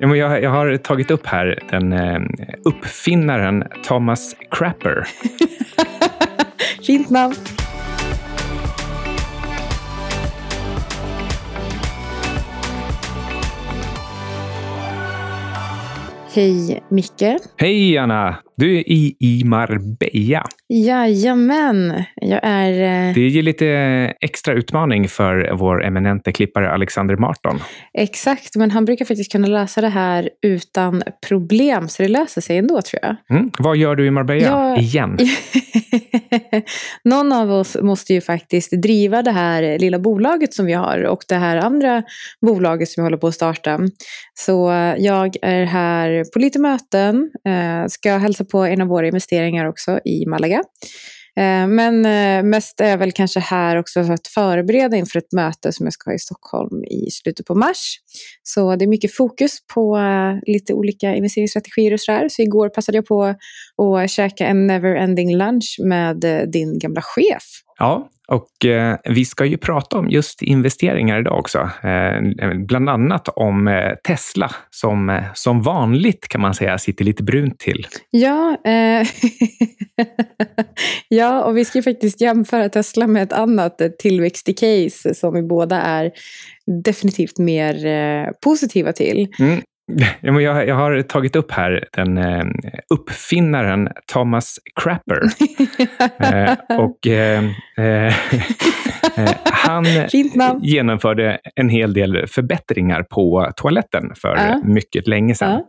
Jag, jag har tagit upp här den eh, uppfinnaren Thomas Crapper. Fint namn. Hej Micke. Hej Anna! Du är i, i Marbella. Jajamän, jag är... eh, Det ger lite extra utmaning för vår eminente klippare Alexander Marton. Exakt, men han brukar faktiskt kunna lösa det här utan problem, så det löser sig ändå tror jag. Mm. Vad gör du i Marbella? Jag- Igen? Någon av oss måste ju faktiskt driva det här lilla bolaget som vi har och det här andra bolaget som vi håller på att starta. Så eh, jag är här på lite möten, eh, ska hälsa på en av våra investeringar också i Malaga. Eh, men eh, mest är jag väl kanske här också för att förbereda inför ett möte som jag ska ha i Stockholm i slutet på mars. Så det är mycket fokus på eh, lite olika investeringsstrategier och sådär. Så igår passade jag på att käka en never-ending lunch med din gamla chef. Ja, och eh, vi ska ju prata om just investeringar idag också. Eh, bland annat om eh, Tesla som som vanligt kan man säga sitter lite brunt till. Ja, ja, och vi ska ju faktiskt jämföra Tesla med ett annat tillväxt-case som vi båda är definitivt mer positiva till. Mm. Ja, jag, jag har tagit upp här den eh, uppfinnaren Thomas Crapper. Eh, och eh, eh, han genomförde en hel del förbättringar på toaletten för Ja. mycket länge sedan.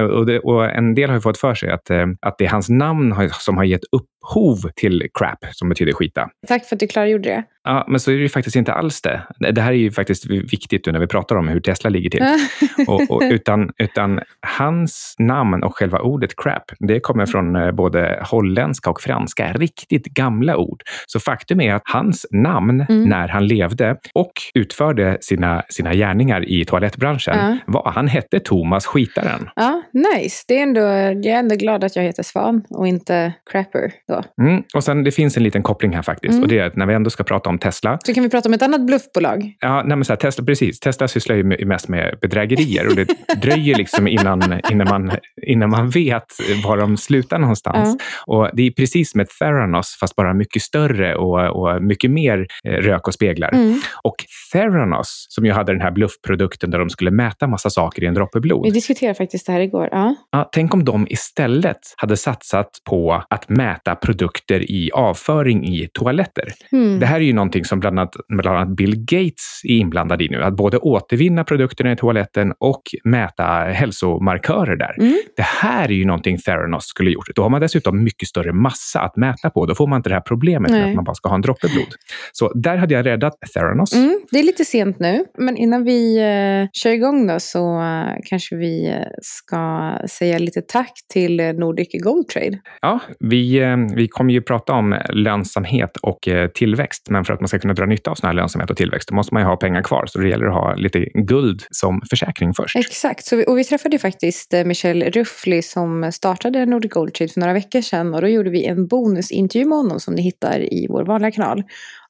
Och, det, och en del har ju fått för sig att, att det är hans namn som har gett upphov till crap, som betyder skita. Tack för att du klargjorde det. Ja, men så är det ju faktiskt inte alls det. Det här är ju faktiskt viktigt när vi pratar om hur Tesla ligger till. Och, och, utan, utan hans namn och själva ordet crap, det kommer från eh, både holländska och franska, riktigt gamla ord. Så faktum är att hans namn Mm. när han levde och utförde sina, sina gärningar i toalettbranschen Ja. var, han hette Thomas Skitaren. Ja, nice. Det är ändå, jag är ändå glad att jag heter Svan och inte Crapper då. Mm. Och sen, det finns en liten koppling här faktiskt. Mm. Och det är att när vi ändå ska prata om Tesla, Så kan vi prata om ett annat bluffbolag. Ja, nej så här, Tesla, precis. Tesla sysslar ju mest med bedrägerier och det dröjer liksom innan, innan, man, innan man vet var de slutar någonstans. Och det är precis som ett Theranos, fast bara mycket större och, och mycket mer eh, rök och speglar. Mm. Och Theranos, som ju hade den här bluffprodukten där de skulle mäta massa saker i en droppe blod. Vi diskuterade faktiskt det här igår. Ja. Ja, tänk om de istället hade satsat på att mäta produkter i avföring i toaletter. Mm. Det här är ju någonting som bland annat, bland annat Bill Gates är inblandad i nu. Att både återvinna produkterna i toaletten och mäta hälsomarkörer där. Mm. Det här är ju någonting Theranos skulle gjort. Då har man dessutom mycket större massa att mäta på. Då får man inte det här problemet med Nej. att man bara ska ha en droppe blod. Så där hade jag räddat Theranos. Mm, det är lite sent nu, men innan vi eh, kör igång då så eh, kanske vi eh, ska säga lite tack till Nordic Gold Trade. Ja, vi, eh, vi kommer ju prata om lönsamhet och eh, tillväxt, men för att man ska kunna dra nytta av sån här lönsamhet och tillväxt, då måste man ju ha pengar kvar. Så det gäller att ha lite guld som försäkring först. Exakt, så vi, och vi träffade ju faktiskt eh, Michel Ruffli som startade Nordic Gold Trade för några veckor sedan och då gjorde vi en bonusintervju med honom som ni hittar i vår vanliga kanal.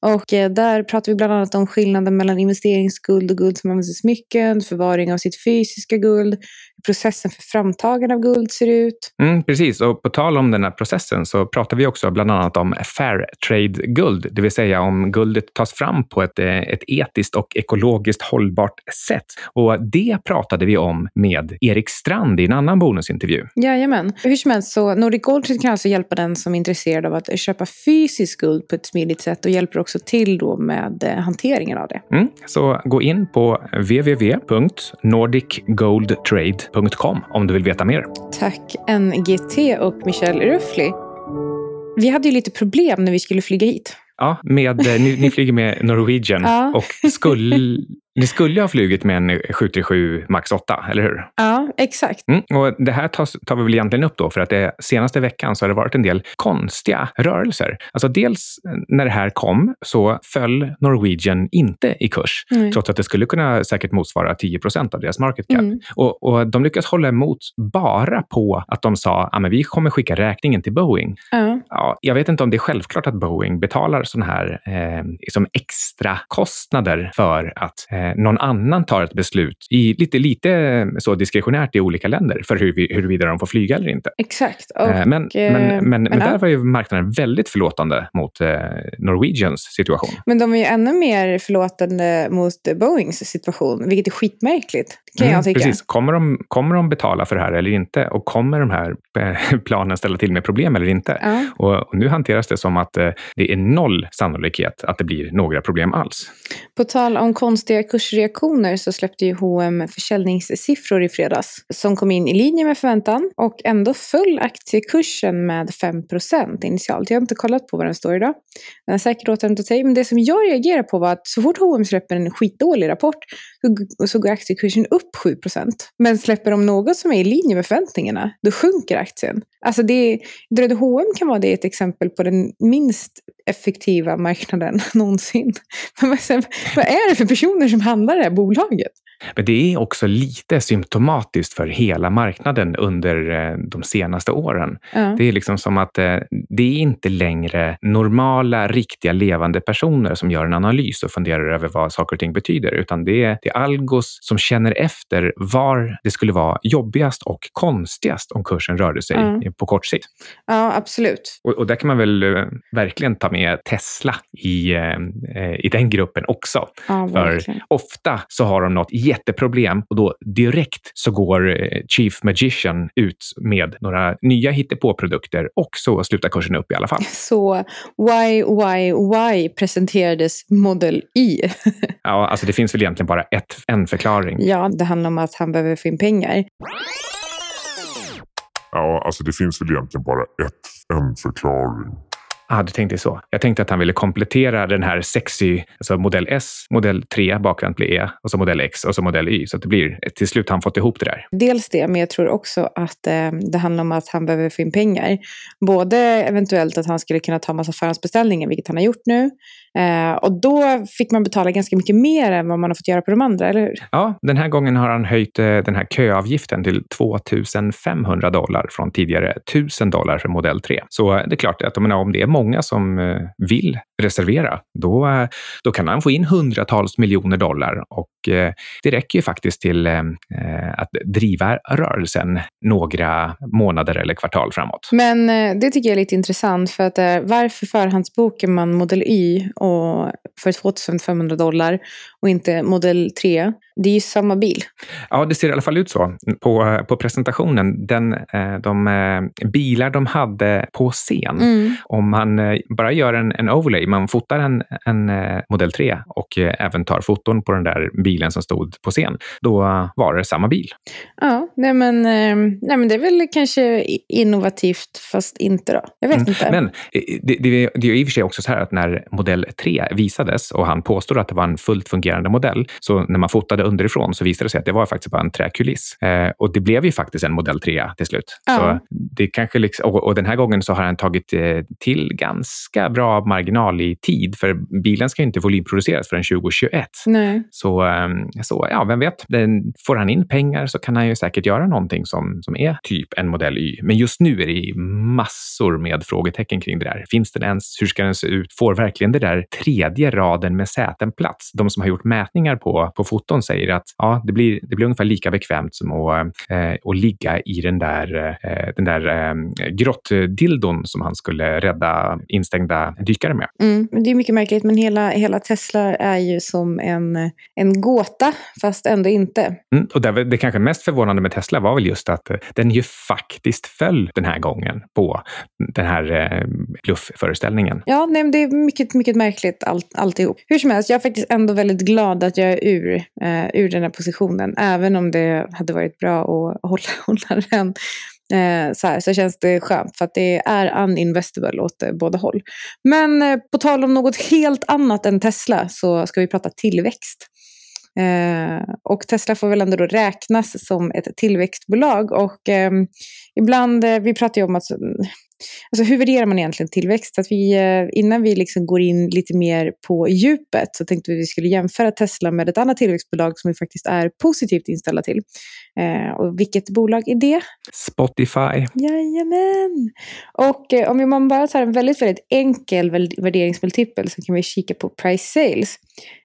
Och eh, där pratar vi bland annat om skillnaden mellan investeringsguld och guld som används i smycken, förvaring av sitt fysiska guld, hur processen för framtagande av guld ser ut. Mm, precis, och på tal om den här processen så pratar vi också bland annat om fair trade-guld, det vill säga om guldet tas fram på ett, eh, ett etiskt och ekologiskt hållbart sätt. Och det pratade vi om med Erik Strand i en annan bonusintervju. Jajamän. Hur som helst så Nordic Gold Trade kan alltså hjälpa den som är intresserad av att köpa fysisk guld på ett smidigt sätt och hjälper också till då med eh, hanteringen av det. Mm, så gå in på www.nordicgoldtrade.com om du vill veta mer. Tack NGT och Michel Ruffli. Vi hade ju lite problem när vi skulle flyga hit. Ja, med, eh, ni, ni flyger med Norwegian Ja. och skulle, ni skulle ha flugit med en 737 Max 8, eller hur? Ja, exakt. Mm, och det här tas, tar vi väl egentligen upp då, för att det senaste veckan så har det varit en del konstiga rörelser. Alltså dels när det här kom så föll Norwegian inte i kurs, Nej. trots att det skulle kunna säkert motsvara 10 procent av deras market cap. Mm. Och, och de lyckas hålla emot bara på att de sa att vi kommer skicka räkningen till Boeing. Ja. Ja, jag vet inte om det är självklart att Boeing betalar sådana här eh, liksom extra kostnader för att eh, någon annan tar ett beslut i lite, lite så diskretionärt i olika länder för hur vi, huruvida de får flyga eller inte. Exakt. Och, men, men, men, men, men där var ju marknaden väldigt förlåtande mot Norwegians situation. Men de är ju ännu mer förlåtande mot Boeings situation, vilket är skitmärkligt, kan mm, jag tycka. Precis. Kommer de, kommer de betala för det här eller inte? Och kommer de här planen ställa till med problem eller inte? Ja. Och, och, nu hanteras det som att eh, det är noll sannolikhet att det blir några problem alls. På tal om konstiga kursreaktioner så släppte ju H&M försäljningssiffror i fredags som kom in i linje med förväntan och ändå föll aktiekursen med 5% initialt. Jag har inte kollat på vad den står idag. Den har säkert återhämtat sig. Men det som jag reagerar på var att så fort H&M släpper en skitdålig rapport så, går aktiekursen upp 7% Men släpper de något som är i linje med förväntningarna, då sjunker aktien. Alltså det, H&M kan vara det ett exempel på den minst effektiva marknaden någonsin. Men vad är det för personer som handlar det här bolaget? Men det är också lite symptomatiskt för hela marknaden under eh, de senaste åren. Ja. Det är liksom som att eh, det är inte längre normala, riktiga, levande personer som gör en analys och funderar över vad saker och ting betyder, utan det är, det är algos som känner efter var det skulle vara jobbigast och konstigast om kursen rörde sig ja. på kort sikt. Ja, absolut. Och, och där kan man väl eh, verkligen ta med Tesla i, i den gruppen också. Ja, för ofta så har de något jätteproblem och då direkt så går eh, Chief Magician ut med några nya hittepåprodukter och så slutar kursen upp i alla fall. Så why, why, why presenterades Model Y? ja, alltså det finns väl egentligen bara ett, en förklaring. Ja, det handlar om att han behöver få in pengar. Ja, alltså det finns väl egentligen bara ett, en förklaring. Ah, du tänkte så. Jag tänkte att han ville komplettera den här sexy, alltså modell S, modell 3, bakvänt blir E, och så modell X och så modell Y. Så att det blir, till slut har han fått ihop det där. Dels det, men jag tror också att eh, det handlar om att han behöver få in pengar. Både eventuellt att han skulle kunna ta massa förhandsbeställningar, vilket han har gjort nu. Eh, och då fick man betala ganska mycket mer än vad man har fått göra på de andra, eller hur? Ja, den här gången har han höjt eh, den här köavgiften till 2 500 dollar från tidigare 1000 dollar för modell 3. Så det är klart att om det är många som eh, vill reservera, då, då kan han få in hundratals miljoner dollar och eh, det räcker ju faktiskt till eh, eh, att driva rörelsen några månader eller kvartal framåt. Men eh, det tycker jag är lite intressant för att varför förhandsbokar man Model Y och för 2500 dollar och inte Model 3? Det är ju samma bil. Ja, det ser i alla fall ut så på, på presentationen. Den, de bilar de hade på scen, mm. om man eh, bara gör en, en overlay, man fotar en, en eh, Model 3 och eh, även tar foton på den där bilen som stod på scen, då var det samma bil. Ja, nej men, nej men det är väl kanske innovativt, fast inte då. Jag vet mm. inte. Men det, det, det är i och för sig också så här att när Model 3 visades och han påstod att det var en fullt fungerande modell, så när man fotade underifrån så visade det sig att det var faktiskt bara en träkuliss. Eh, och det blev ju faktiskt en Model 3 till slut. Ja. Så det kanske liksom, och, och, den här gången så har han tagit eh, till ganska bra marginal i tid, för bilen ska inte volymproduceras förrän 2021. Nej. Så, ehm, så ja, vem vet, får han in pengar så kan han ju säkert göra någonting som, som är typ en modell Y. Men just nu är det massor med frågetecken kring det där. Finns den ens? Hur ska den se ut? Får verkligen det där tredje raden med säten plats? De som har gjort mätningar på, på foton säger att ja, det blir, det blir ungefär lika bekvämt som att, eh, att ligga i den där, eh, den där eh, grottdildon som han skulle rädda instängda dykare med. Mm, det är mycket märkligt, men hela, hela Tesla är ju som en, en gåta, fast ändå inte. Mm, och det, det kanske mest förvånande med Tesla var väl just att eh, den ju faktiskt föll den här gången på den här eh, bluffföreställningen. Ja, nej, det är mycket, mycket märkligt allt, alltihop. Hur som helst, jag är faktiskt ändå väldigt glad att jag är ur, eh, ur den här positionen, även om det hade varit bra att hålla, hålla den eh, så, här, så känns det skönt för att det är uninvestable åt eh, båda håll. Men eh, på tal om något helt annat än Tesla så ska vi prata tillväxt. Eh, Eh, och Tesla får väl ändå då räknas som ett tillväxtbolag och eh, ibland, eh, vi pratar ju om att Alltså hur värderar man egentligen tillväxt? Att vi, eh, innan vi liksom går in lite mer på djupet så tänkte vi att vi skulle jämföra Tesla med ett annat tillväxtbolag som vi faktiskt är positivt inställda till. Eh, och vilket bolag är det? Spotify. Jajamän! Och eh, om man bara tar en väldigt, väldigt enkel värderingsmultipel så kan vi kika på price sales.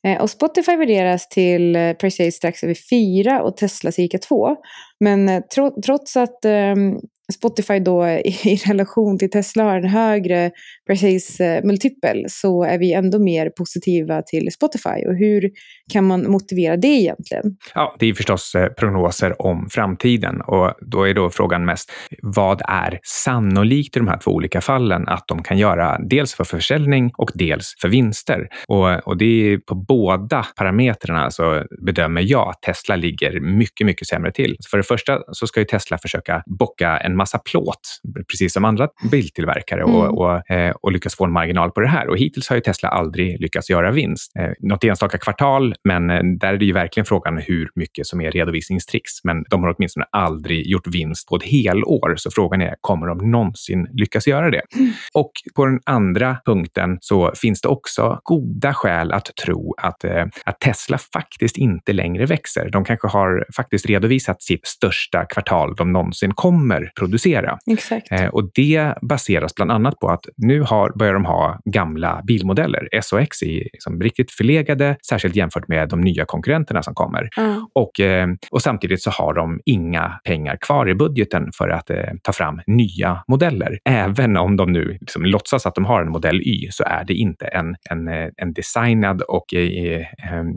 Eh, och Spotify värderas till eh, price sales strax över 4 och Tesla cirka 2. Men eh, tro, trots att ehm, Spotify då i relation till Tesla har en högre precis eh, multipel så är vi ändå mer positiva till Spotify. Och hur kan man motivera det egentligen? Ja, det är förstås eh, prognoser om framtiden och då är då frågan mest vad är sannolikt i de här två olika fallen att de kan göra dels för försäljning och dels för vinster. Och, och det är på båda parametrarna så bedömer jag att Tesla ligger mycket, mycket sämre till. För det första så ska ju Tesla försöka bocka en massa plåt, precis som andra biltillverkare mm. och, och, eh, och lyckas få en marginal på det här. Och hittills har ju Tesla aldrig lyckats göra vinst. Eh, något enstaka kvartal, men eh, där är det ju verkligen frågan hur mycket som är redovisningstricks. Men de har åtminstone aldrig gjort vinst på ett helår. Så frågan är, kommer de någonsin lyckas göra det? Mm. Och på den andra punkten så finns det också goda skäl att tro att, att Tesla faktiskt inte längre växer. De kanske har faktiskt redovisat sitt största kvartal de någonsin kommer producera. Exakt. Eh, och det baseras bland annat på att nu har, börjar de ha gamla bilmodeller. S och X är liksom riktigt förlegade, särskilt jämfört med de nya konkurrenterna som kommer. Mm. Och, eh, och samtidigt så har de inga pengar kvar i budgeten för att eh, ta fram nya modeller. Även om de nu liksom låtsas att de har en modell Y så är det inte en, en, eh, en designad och eh,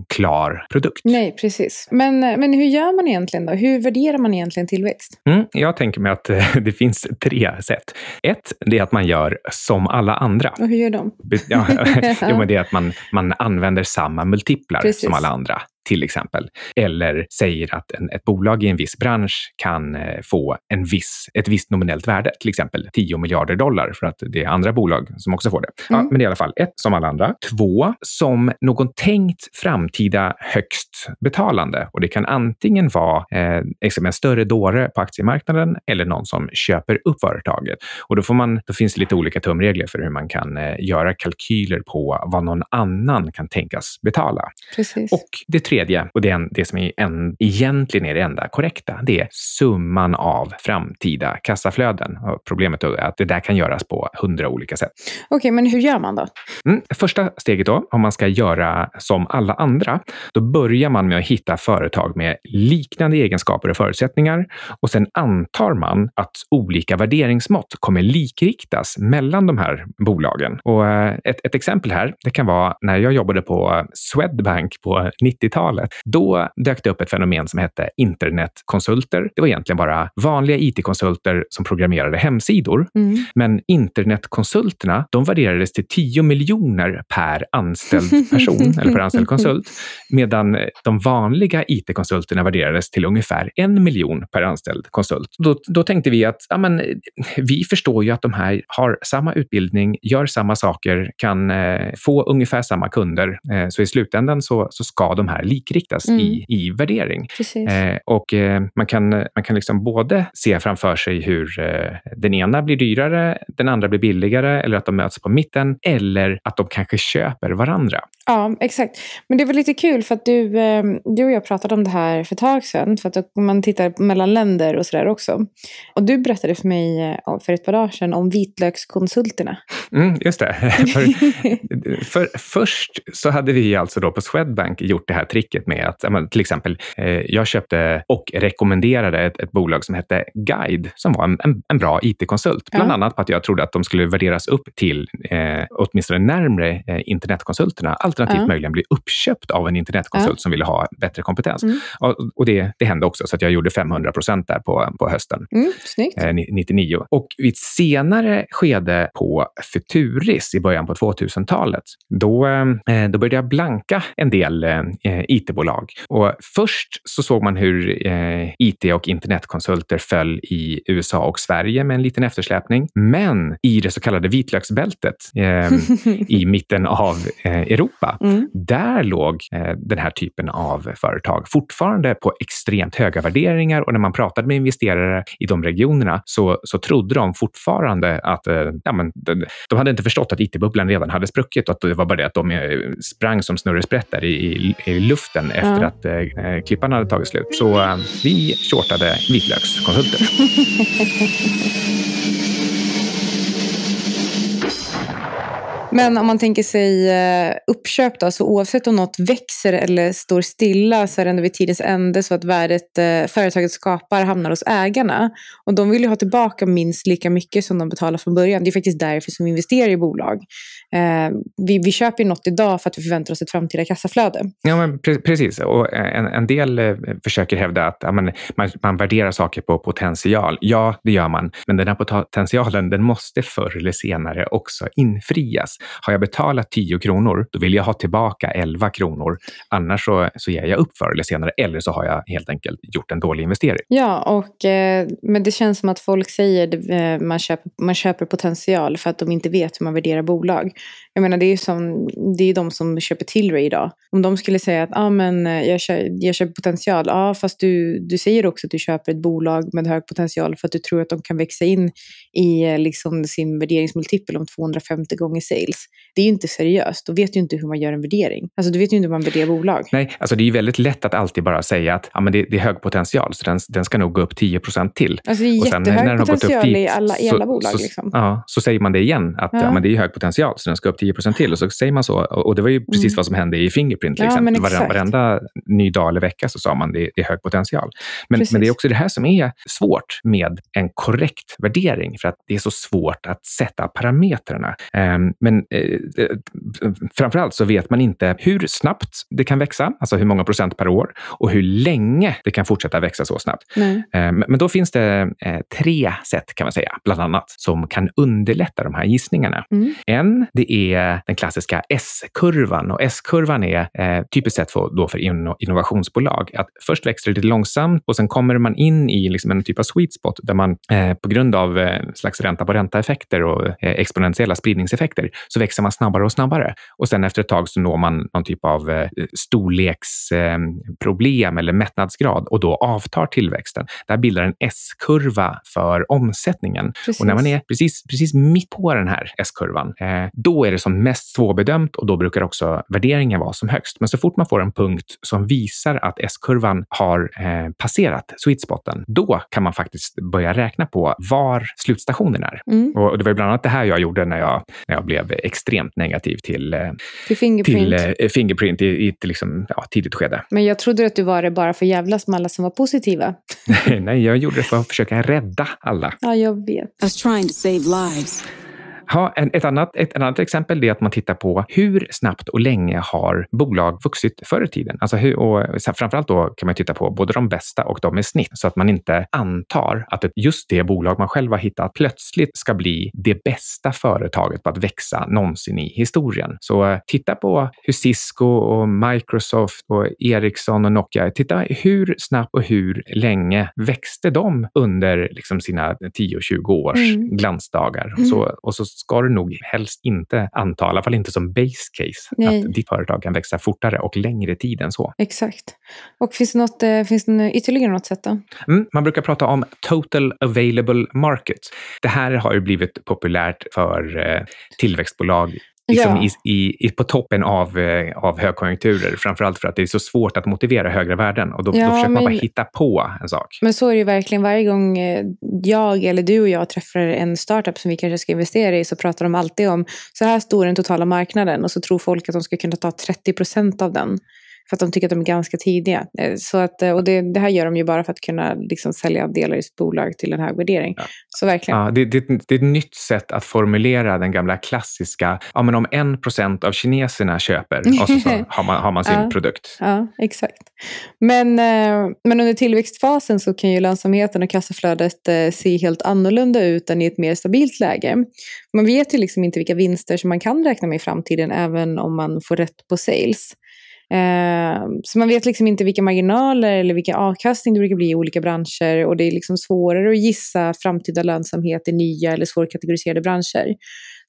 klar produkt. Nej, precis. Men, men hur gör man egentligen då? Hur värderar man egentligen tillväxt? Mm, jag tänker mig att det finns tre sätt. Ett, det är att man gör som alla andra. Och hur gör de? Ja, jo, men det är att man, man använder samma multiplar Precis. som alla andra till exempel. Eller säger att en, ett bolag i en viss bransch kan eh, få en viss, ett visst nominellt värde, till exempel 10 miljarder dollar för att det är andra bolag som också får det. Ja, mm. Men det är i alla fall ett, som alla andra. Två, som någon tänkt framtida högst betalande. Och det kan antingen vara eh, liksom en större dåre på aktiemarknaden eller någon som köper upp företaget. Och då, får man, då finns det lite olika tumregler för hur man kan eh, göra kalkyler på vad någon annan kan tänkas betala. Precis. Och det tredje, och det, är det som är en, egentligen är det enda korrekta, det är summan av framtida kassaflöden. Och problemet är att det där kan göras på hundra olika sätt. Okej, okay, men hur gör man då? Mm, första steget då, om man ska göra som alla andra, då börjar man med att hitta företag med liknande egenskaper och förutsättningar och sen antar man att olika värderingsmått kommer likriktas mellan de här bolagen. Och eh, ett, ett exempel här, det kan vara när jag jobbade på Swedbank på 90-talet 90-talet. Då dök det upp ett fenomen som hette internetkonsulter. Det var egentligen bara vanliga it-konsulter som programmerade hemsidor. Mm. Men internetkonsulterna, de värderades till 10 miljoner per anställd person eller per anställd konsult, medan de vanliga it-konsulterna värderades till ungefär en miljon per anställd konsult. Då, då tänkte vi att ja, men, vi förstår ju att de här har samma utbildning, gör samma saker, kan eh, få ungefär samma kunder. Eh, så i slutändan så, så ska de här likriktas mm. i, i värdering. Eh, och eh, man kan, man kan liksom både se framför sig hur eh, den ena blir dyrare, den andra blir billigare eller att de möts på mitten eller att de kanske köper varandra. Ja, exakt. Men det var lite kul för att du, eh, du och jag pratade om det här för ett tag sedan. För att man tittar mellan länder och sådär också. Och du berättade för mig eh, för ett par dagar sedan om vitlökskonsulterna. Mm, just det. för, för, först så hade vi alltså då på Swedbank gjort det här tricket med att till exempel, eh, jag köpte och rekommenderade ett, ett bolag som hette Guide som var en, en, en bra it-konsult. Bland ja. annat på att jag trodde att de skulle värderas upp till eh, åtminstone närmre eh, internetkonsulterna. Alternativt ja. möjligen bli uppköpt av en internetkonsult ja. som ville ha bättre kompetens. Mm. Och, och, det, det hände också, så att jag gjorde 500 procent där på, på hösten mm, eh, 99. Och vid ett senare skede på Futuris i början på 2000-talet, då, eh, då började jag blanka en del eh, it-bolag. Och först så såg man hur eh, it och internetkonsulter föll i USA och Sverige med en liten eftersläpning. Men i det så kallade vitlöksbältet eh, i mitten av eh, Europa Europa, Mm. där låg eh, den här typen av företag fortfarande på extremt höga värderingar och när man pratade med investerare i de regionerna så, så trodde de fortfarande att eh, ja, men, de, de hade inte förstått att it-bubblan redan hade spruckit och att det var bara det att de eh, sprang som snurresprättar i, i, i luften efter Ja. att eh, eh, klippan hade tagit slut. Så eh, vi shortade vitlökskonsulter. Men om man tänker sig eh, uppköp då, så oavsett om något växer eller står stilla så är det ändå vid tidens ände så att värdet eh, företaget skapar hamnar hos ägarna. Och de vill ju ha tillbaka minst lika mycket som de betalar från början. Det är faktiskt därför som vi investerar i bolag. Eh, vi, vi köper ju något idag för att vi förväntar oss ett framtida kassaflöde. Ja, men pre- precis. Och en, en del eh, försöker hävda att ja, men, man, man värderar saker på potential. Ja, det gör man. Men den här potentialen, den måste förr eller senare också infrias. Har jag betalat 10 kronor, då vill jag ha tillbaka 11 kronor. Annars så, så ger jag upp förr eller senare. Eller så har jag helt enkelt gjort en dålig investering. Ja, och, eh, men det känns som att folk säger att eh, man, köper, man köper potential för att de inte vet hur man värderar bolag. Jag menar, det är ju som, det är de som köper Tilray idag. Om de skulle säga att ah, men, eh, jag, kö, jag köper potential, ja, fast du, du säger också att du köper ett bolag med hög potential för att du tror att de kan växa in i eh, liksom, sin värderingsmultipel om 250 gånger sales. Det är ju inte seriöst. Då vet du inte hur man gör en värdering. Alltså, du vet ju inte hur man värderar bolag. Nej, alltså det är ju väldigt lätt att alltid bara säga att ja, men det, det är hög potential, så den, den ska nog gå upp 10 procent till. Alltså, det är jättehög potential i alla, i så- alla bolag. Så, liksom. ja, så säger man det igen, att ja. Ja. men det är hög potential, så den ska upp 10% till. Och så säger man så. Och det var ju precis Mm. vad som hände i Fingerprint. Till Ja, exempel. men Vare- exakt. Varenda ny dag eller vecka så sa man det, det är hög potential. Men, men det är också det här som är svårt med en korrekt värdering, för att det är så svårt att sätta parametrarna. Ehm, men eh, eh, framförallt så vet man inte hur snabbt det kan växa, alltså hur många procent per år, och hur länge det kan fortsätta växa så snabbt. Eh, Men då finns det eh, tre sätt kan man säga, bland annat, som kan underlätta de här gissningarna. Mm. En, det är den klassiska S-kurvan och S-kurvan är eh, typiskt sett för, då för inno- innovationsbolag. Att först växer det lite långsamt och sen kommer man in i liksom en typ av sweet spot där man eh, på grund av eh, slags ränta på ränta-effekter och eh, exponentiella spridningseffekter så växer man snabbare och snabbare. Och sen efter ett tag så når man någon typ av eh, storleksproblem eh, eller mättnadsgrad och då avtar tillväxten. Det här bildar en S-kurva för omsättningen. Precis. Och när man är precis, precis mitt på den här S-kurvan, eh, då är det som mest svårbedömt och då brukar också värderingen vara som högst. Men så fort man får en punkt som visar att S-kurvan har eh, passerat sweet spoten, då kan man faktiskt börja räkna på var slutstationen är. Mm. Och det var bland annat det här jag gjorde när jag, när jag blev extremt negativ till, eh, Till Fingerprint. till eh, Fingerprint i, i ett liksom, ja, tidigt skede. Men jag trodde att du var det bara för jävlas med alla som var positiva. Nej, jag gjorde det för att försöka rädda alla. Ja, jag vet. I was trying to save lives. Ha, en, ett, annat, ett annat exempel är att man tittar på hur snabbt och länge har bolag vuxit förr i tiden. Alltså hur, och framförallt då kan man titta på både de bästa och de med snitt så att man inte antar att just det bolag man själv har hittat plötsligt ska bli det bästa företaget på att växa någonsin i historien. Så eh, titta på hur Cisco och Microsoft och Ericsson och Nokia, titta hur snabbt och hur länge växte de under liksom sina 10-20 års Mm. glansdagar. Mm. Så, och så ska du nog helst inte anta, i alla fall inte som base case, Nej. att ditt företag kan växa fortare och längre tid än så. Exakt. Och finns det, något, eh, finns det ytterligare något sätt då? Mm, man brukar prata om total available market. Det här har ju blivit populärt för eh, tillväxtbolag liksom Ja. i, i, på toppen av, eh, av högkonjunkturer. Framförallt för att det är så svårt att motivera högre värden och då, Ja, då försöker man men- bara hitta på en sak. Men så är det verkligen varje gång eh, jag eller du och jag träffar en startup som vi kanske ska investera i så pratar de alltid om så här stor är den totala marknaden och så tror folk att de ska kunna ta 30 procent av den. För att de tycker att de är ganska tidiga. Eh, Så att, eh, och det, det här gör de ju bara för att kunna liksom sälja delar i sitt bolag till en hög värdering. Ja. Så verkligen. Ja, det, det, det är ett nytt sätt att formulera den gamla klassiska, ja men om en procent av kineserna köper och så, så har, man, har man sin Ja. produkt. Ja, exakt. Men, eh, men under tillväxtfasen så kan ju lönsamheten och kassaflödet se helt annorlunda ut än i ett mer stabilt läge. Man vet ju liksom inte vilka vinster som man kan räkna med i framtiden även om man får rätt på sales. Eh, så man vet liksom inte vilka marginaler eller vilken avkastning det brukar bli i olika branscher och det är liksom svårare att gissa framtida lönsamhet i nya eller svårkategoriserade branscher.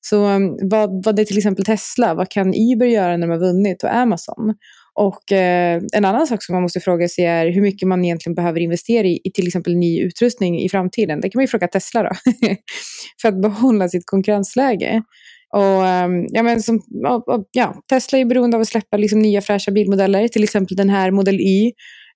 Så ehm, vad, vad är till exempel Tesla? Vad kan Uber göra när de har vunnit och Amazon? Och eh, en annan sak som man måste fråga sig är hur mycket man egentligen behöver investera i, i till exempel ny utrustning i framtiden. Det kan man ju fråga Tesla då, för att behålla sitt konkurrensläge. Och, ehm, ja, men som, ja, Tesla är beroende av att släppa liksom, nya fräscha bilmodeller, till exempel den här Model Y.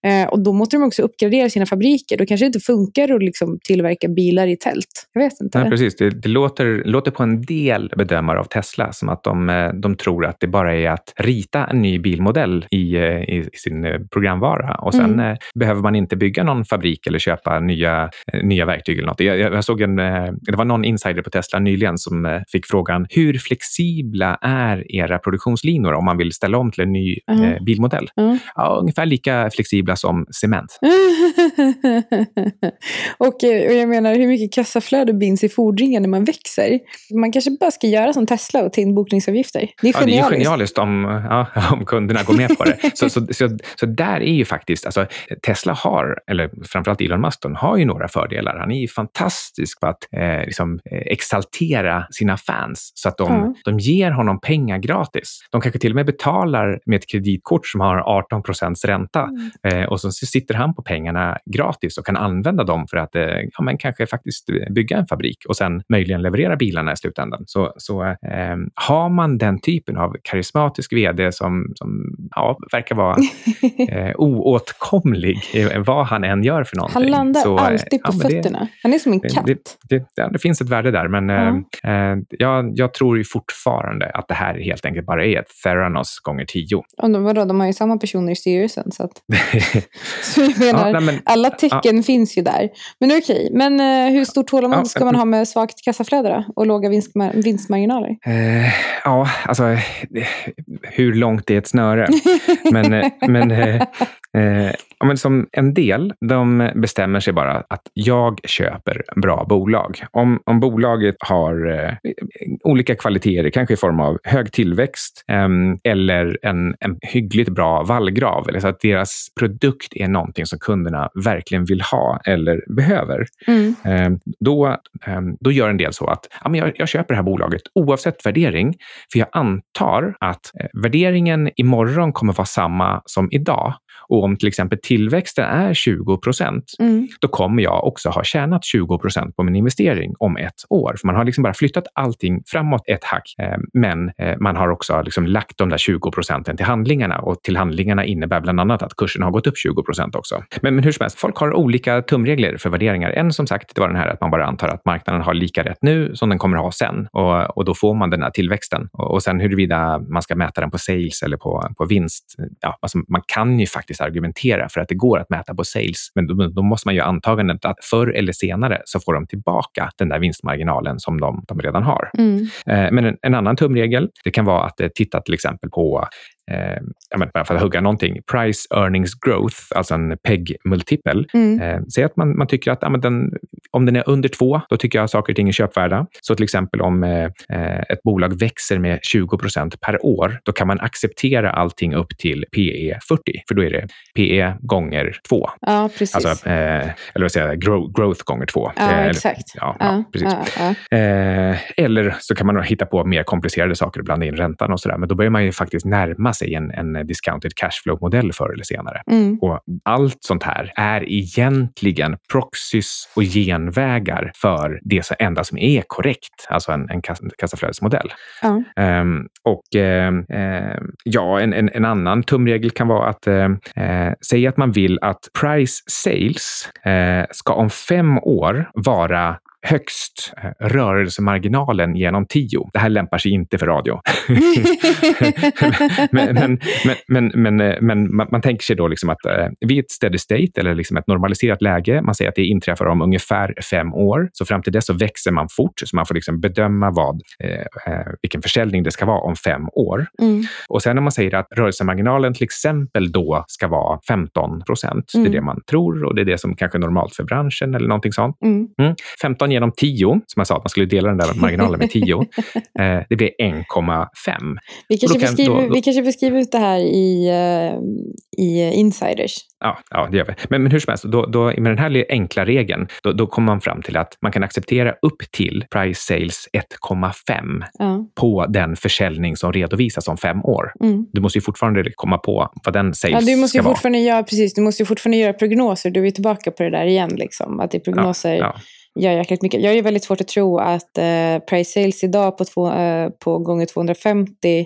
Eh, och då måste de också uppgradera sina fabriker. Då kanske det inte funkar att liksom tillverka bilar i tält. Jag vet inte. Nej, precis. Det, det låter, låter på en del bedömare av Tesla som att de, eh, de tror att det bara är att rita en ny bilmodell i, eh, i sin eh, programvara och sen mm. behöver man inte bygga någon fabrik eller köpa nya, nya verktyg eller något. Jag, jag såg en, det var någon insider på Tesla nyligen som fick frågan hur flexibla är era produktionslinor om man vill ställa om till en ny mm. bilmodell? Mm. Ja, ungefär lika flexibla som cement. och, eh, och jag menar, hur mycket kassaflöde binds i fordringar när man växer? Man kanske bara ska göra som Tesla och ta in bokningsavgifter. Det är genialiskt. Ja, det är genialiskt om, ja, om kunderna går med på det. så, så, så, så, där är ju faktiskt, alltså, Tesla har, eller framförallt Elon Musk, har ju några fördelar. Han är ju fantastisk på att eh, liksom, eh, exaltera sina fans så att de, mm. de ger honom pengar gratis. De kanske till och med betalar med ett kreditkort som har 18 procents ränta mm. eh, och så sitter han på pengarna gratis och kan använda dem för att eh, ja, men kanske faktiskt bygga en fabrik och sen möjligen leverera bilarna i slutändan. Så, så eh, har man den typen av karismatisk vd som, som ja, verkar vara eh, oåtkomlig vad han än gör för någonting. Han landar så, eh, alltid på ja, fötterna. Det, han är som en katt. Det, det, det, finns ett värde där, men mm. eh, jag, jag tror ju fortfarande att det här helt enkelt bara är ett Theranos gånger tio. Och de, vadå, de har ju samma personer i styrelsen. Så att... Så jag menar, ja, nej, men, alla tecken ja. finns ju där. Men okej, okay. men uh, hur stort tålamod ja, ska man ha med svagt kassaflöde då? Och låga vinstmar vinstmarginaler? Uh, ja, alltså hur långt är ett snöre? men, eh, men Eh, men som en del, de bestämmer sig bara att jag köper bra bolag. Om, om bolaget har eh, olika kvaliteter, kanske i form av hög tillväxt eh, eller en, en hyggligt bra vallgrav, eller så att deras produkt är någonting som kunderna verkligen vill ha eller behöver, mm. eh, då, ehm, då gör en del så att ja, men jag, jag köper det här bolaget oavsett värdering, för jag antar att eh, värderingen imorgon kommer vara samma som idag. Och om till exempel tillväxten är 20 procent, mm. då kommer jag också ha tjänat 20 procent på min investering om ett år. För man har liksom bara flyttat allting framåt ett hack, eh, men eh, man har också liksom lagt de där 20 procenten till handlingarna och till handlingarna innebär bland annat att kursen har gått upp 20 procent också. Men, men hur som helst, folk har olika tumregler för värderingar. En som sagt, det var den här att man bara antar att marknaden har lika rätt nu som den kommer ha sen och, och då får man den här tillväxten. Och, och sen huruvida man ska mäta den på sales eller på, på vinst. Ja, alltså man kan ju faktiskt argumentera för att det går att mäta på sales. Men då, då måste man ju antagandet att förr eller senare så får de tillbaka den där vinstmarginalen som de, de redan har. Mm. Eh, men en, en, annan tumregel, det kan vara att eh, titta till exempel på eh, bara för att hugga någonting, price earnings growth, alltså en PEG-multipel. Mm. Eh, säg att man, man tycker att ja, den, om den är under två, då tycker jag saker och ting är köpvärda. Så till exempel om eh, eh ett bolag växer med 20 procent per år, då kan man acceptera allting upp till PE 40, för då är det PE gånger två. Ja, precis. Alltså, eh, eller vad säger jag, grow, growth gånger två. Ja, eh, exakt. Ja, ja, precis. eller så kan man hitta på mer komplicerade saker och blanda in räntan och sådär, men då börjar man ju faktiskt närma sig en, en discounted cashflow-modell förr eller senare. Mm. Och allt sånt här är egentligen proxys och genvägar för det enda som är korrekt, alltså en, en kassaflödesmodell. Ja. Um, och um, ja, en, en, en, annan tumregel kan vara att uh, säga att man vill att price sales uh, ska om fem år vara högst eh, rörelsemarginalen genom 10. Det här lämpar sig inte för radio. men, men, men, men, eh, man, tänker sig då liksom att eh, vid ett steady state eller liksom ett normaliserat läge, man säger att det inträffar om ungefär fem år, så fram till dess så växer man fort, så man får liksom bedöma vad, vilken försäljning det ska vara om fem år. Mm. Och sen när man säger att rörelsemarginalen till exempel då ska vara 15 procent, mm. det är mm. det man tror och det är det som kanske är normalt för branschen eller någonting sånt. Mm. 15 igenom 10, som jag sa att man skulle dela den där marginalen med 10, eh, det blir 1,5. Vi kanske, kan- beskriver, då- då- vi kanske beskriver ut det här i, eh, i Insiders. Ja, ja, det gör vi. Men, men hur som helst, då, då, med den här enkla regeln, då, då kommer man fram till att man kan acceptera upp till price sales 1,5 Ja. på den försäljning som redovisas om fem år. Mm. Du måste ju fortfarande komma på vad den Ja, sales du måste ju ska vara. fortfarande göra, precis, du måste ju fortfarande göra prognoser. Du är tillbaka på det där igen, liksom, att i prognoser Ja, gör jäkligt mycket. Jag ju väldigt svårt att tro att eh, price sales idag på, två, eh, på gånger 250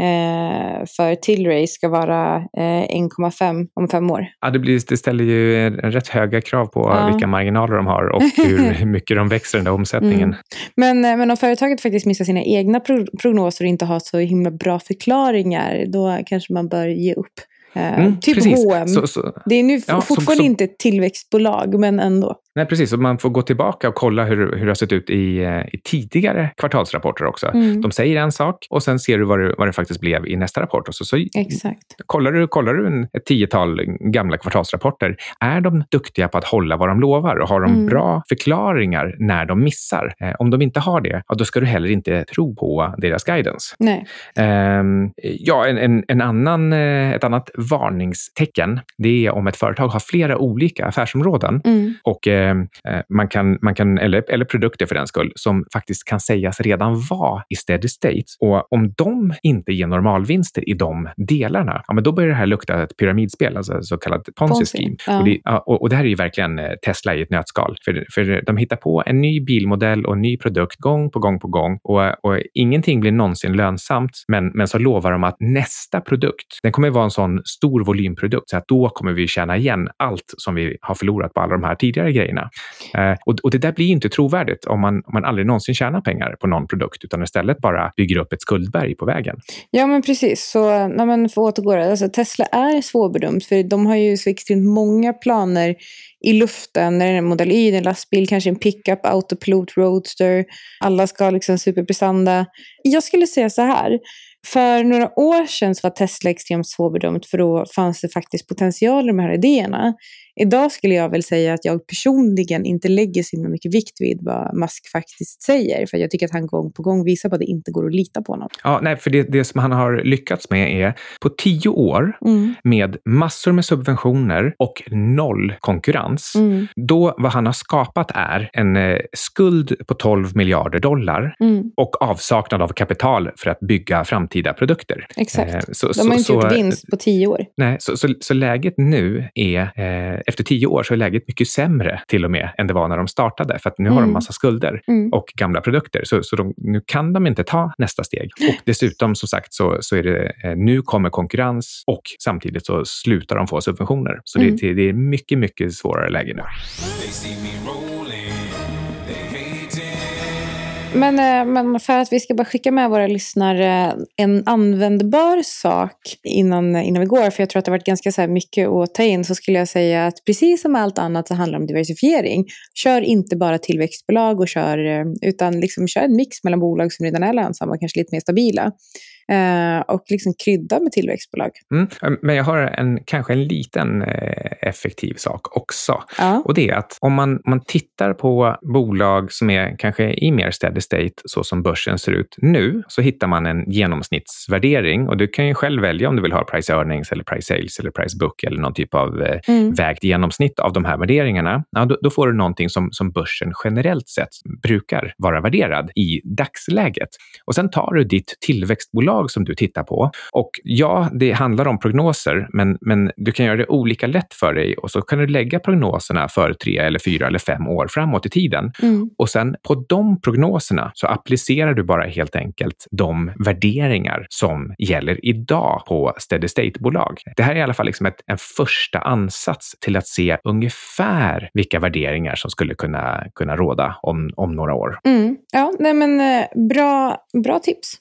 eh, för Tilray ska vara eh, 1,5 om fem år. Ja, det, blir, det ställer ju rätt höga krav på Ja. vilka marginaler de har och hur, mycket de växer den där omsättningen. Mm. Men, eh, men om företaget faktiskt missar sina egna pro prognoser och inte har så himla bra förklaringar, då kanske man bör ge upp. Eh, Mm, typ precis. H&M. Så, så, Det är nu Ja, som- fortfarande som- inte ett tillväxtbolag, men ändå. Nej, precis. Och man får gå tillbaka och kolla hur, hur det har sett ut i, eh, i tidigare kvartalsrapporter också. Mm. De säger en sak och sen ser du vad det, vad det faktiskt blev i nästa rapport. Och så, så Exakt. kollar du, kollar du en, ett tiotal gamla kvartalsrapporter, är de duktiga på att hålla vad de lovar och har de Mm. bra förklaringar när de missar? Eh, om de inte har det, ja, då ska du heller inte tro på deras guidance. Nej. Ehm, ja, en, en, en annan, eh, ett annat varningstecken, det är om ett företag har flera olika affärsområden Mm. och eh, man kan, man kan, eller, eller produkter för den skull, som faktiskt kan sägas redan vara i steady state. Och om de inte ger normalvinster i de delarna, ja, men då börjar det här lukta ett pyramidspel, alltså så kallat ponzi scheme. ja. Och, det, och, och det här är ju verkligen eh, Tesla i ett nötskal. För, för de hittar på en ny bilmodell och en ny produkt gång på gång på gång och, och ingenting blir någonsin lönsamt. Men, men så lovar de att nästa produkt, den kommer vara en sån stor volymprodukt så att då kommer vi tjäna igen allt som vi har förlorat på alla de här tidigare grejerna. Eh, och, och det där blir inte trovärdigt om man, om man aldrig någonsin tjänar pengar på någon produkt utan istället bara bygger upp ett skuldberg på vägen. Ja, men precis. Så när man får återgå det. Alltså, Tesla är svårbedömt för de har ju så extremt många planer i luften. När det är en Model Y, en lastbil, kanske en pickup, autopilot, roadster. Alla ska ha liksom superprestanda. Jag skulle säga så här. För några år sedan så var Tesla extremt svårbedömt för då fanns det faktiskt potential i de här idéerna. Idag skulle jag väl säga att jag personligen inte lägger så himla mycket vikt vid vad Musk faktiskt säger. För jag tycker att han gång på gång visar på att det inte går att lita på honom. Ja, nej, för det, det som han har lyckats med är på tio år Mm. med massor med subventioner och noll konkurrens. Mm. Då vad han har skapat är en eh, skuld på 12 miljarder dollar Mm. och avsaknad av kapital för att bygga framtida produkter. Exakt. Eh, så, De har inte så, gjort så, vinst på tio år. Nej, så, så, så läget nu är, eh, efter tio år så är läget mycket sämre till och med än det var när de startade. För att nu har de Mm. massa skulder Mm. och gamla produkter. Så, så de, nu kan de inte ta nästa steg. Och dessutom, som sagt, så, så är det, eh, nu kommer konkurrens och samtidigt så slutar de få subventioner. Så Mm. det, det är mycket, mycket svårare läge nu. Men, eh, men för att vi ska bara skicka med våra lyssnare eh, en användbar sak innan, eh, innan vi går, för jag tror att det har varit ganska så här mycket att ta in, så skulle jag säga att precis som allt annat så handlar det om diversifiering. Kör inte bara tillväxtbolag och kör, utan liksom kör en mix mellan bolag som redan är lönsamma och kanske lite mer stabila. Eh, och liksom krydda med tillväxtbolag. Mm. Men jag har en, kanske en liten eh, effektiv sak också. Ja. Och det är att om man, man tittar på bolag som är kanske i mer steady state, så som börsen ser ut nu, så hittar man en genomsnittsvärdering. Och du kan ju själv välja om du vill ha price earnings, eller price sales eller price book eller någon typ av eh, Mm. vägt genomsnitt av de här värderingarna. Ja, då, då får du någonting som, som börsen generellt sett brukar vara värderad i dagsläget. Och sen tar du ditt tillväxtbolag som du tittar på. Och ja, det handlar om prognoser, men, men du kan göra det olika lätt för dig och så kan du lägga prognoserna för tre eller fyra eller fem år framåt i tiden. Mm. Och sen på de prognoserna så applicerar du bara helt enkelt de värderingar som gäller idag på steady state-bolag. Det här är i alla fall liksom ett, en första ansats till att se ungefär vilka värderingar som skulle kunna, kunna råda om, om några år. Mm. Ja, nej men eh, bra, bra tips.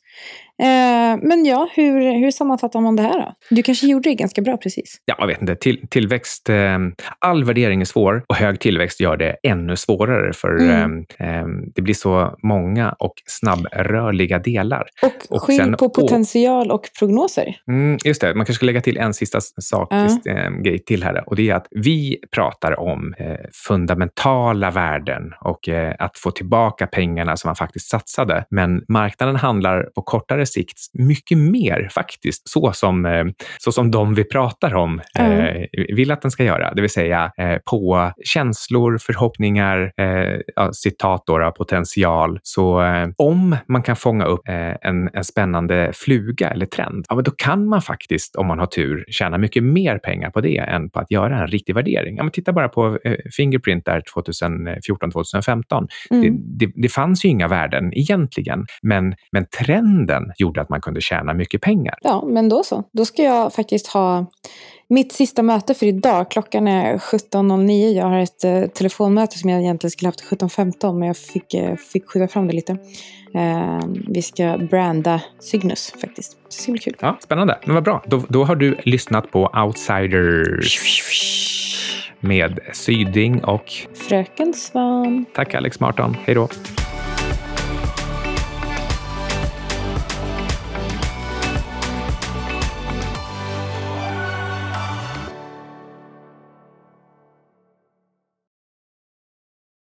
Eh, men ja, hur, hur sammanfattar man det här då? Du kanske gjorde det ganska bra precis. Ja, jag vet inte. Till, tillväxt, eh, all värdering är svår och hög tillväxt gör det ännu svårare för Mm. eh, det blir så många och snabbrörliga delar. Och, Och skilj på potential och prognoser. Mm, just det, man kanske ska lägga till en sista sak, eh, grej till här. Och det är att vi pratar om fundamentala värden och att få tillbaka pengarna som man faktiskt satsade. Men marknaden handlar på kortare sikt mycket mer faktiskt, så som, eh, så som de vi pratar om eh, vill att den ska göra. Det vill säga eh, på känslor, förhoppningar, ja, citat då, potential. Så om man kan fånga upp en, en spännande fluga eller trend, ja, men då kan man faktiskt, om man har tur, tjäna mycket mer pengar på det än på att göra en riktig värdering. Ja, men titta bara på Fingerprint där 2014-2015. Mm. Det, det, det fanns ju inga värden egentligen, men, men trenden gjorde att man kunde tjäna mycket pengar. Ja, men då så. Då ska jag faktiskt ha mitt sista möte för idag. Klockan är 17.09. Jag har ett eh, telefonmöte som jag egentligen skulle haft 17.15 men jag fick, eh, fick skjuta fram det lite. Eh, vi ska branda Cygnus faktiskt. Så det ska bli kul. Ja, spännande. Men vad bra. Då, då har du lyssnat på Outsiders med Syding och Fröken Svan. tack Alex Marton. Hej då.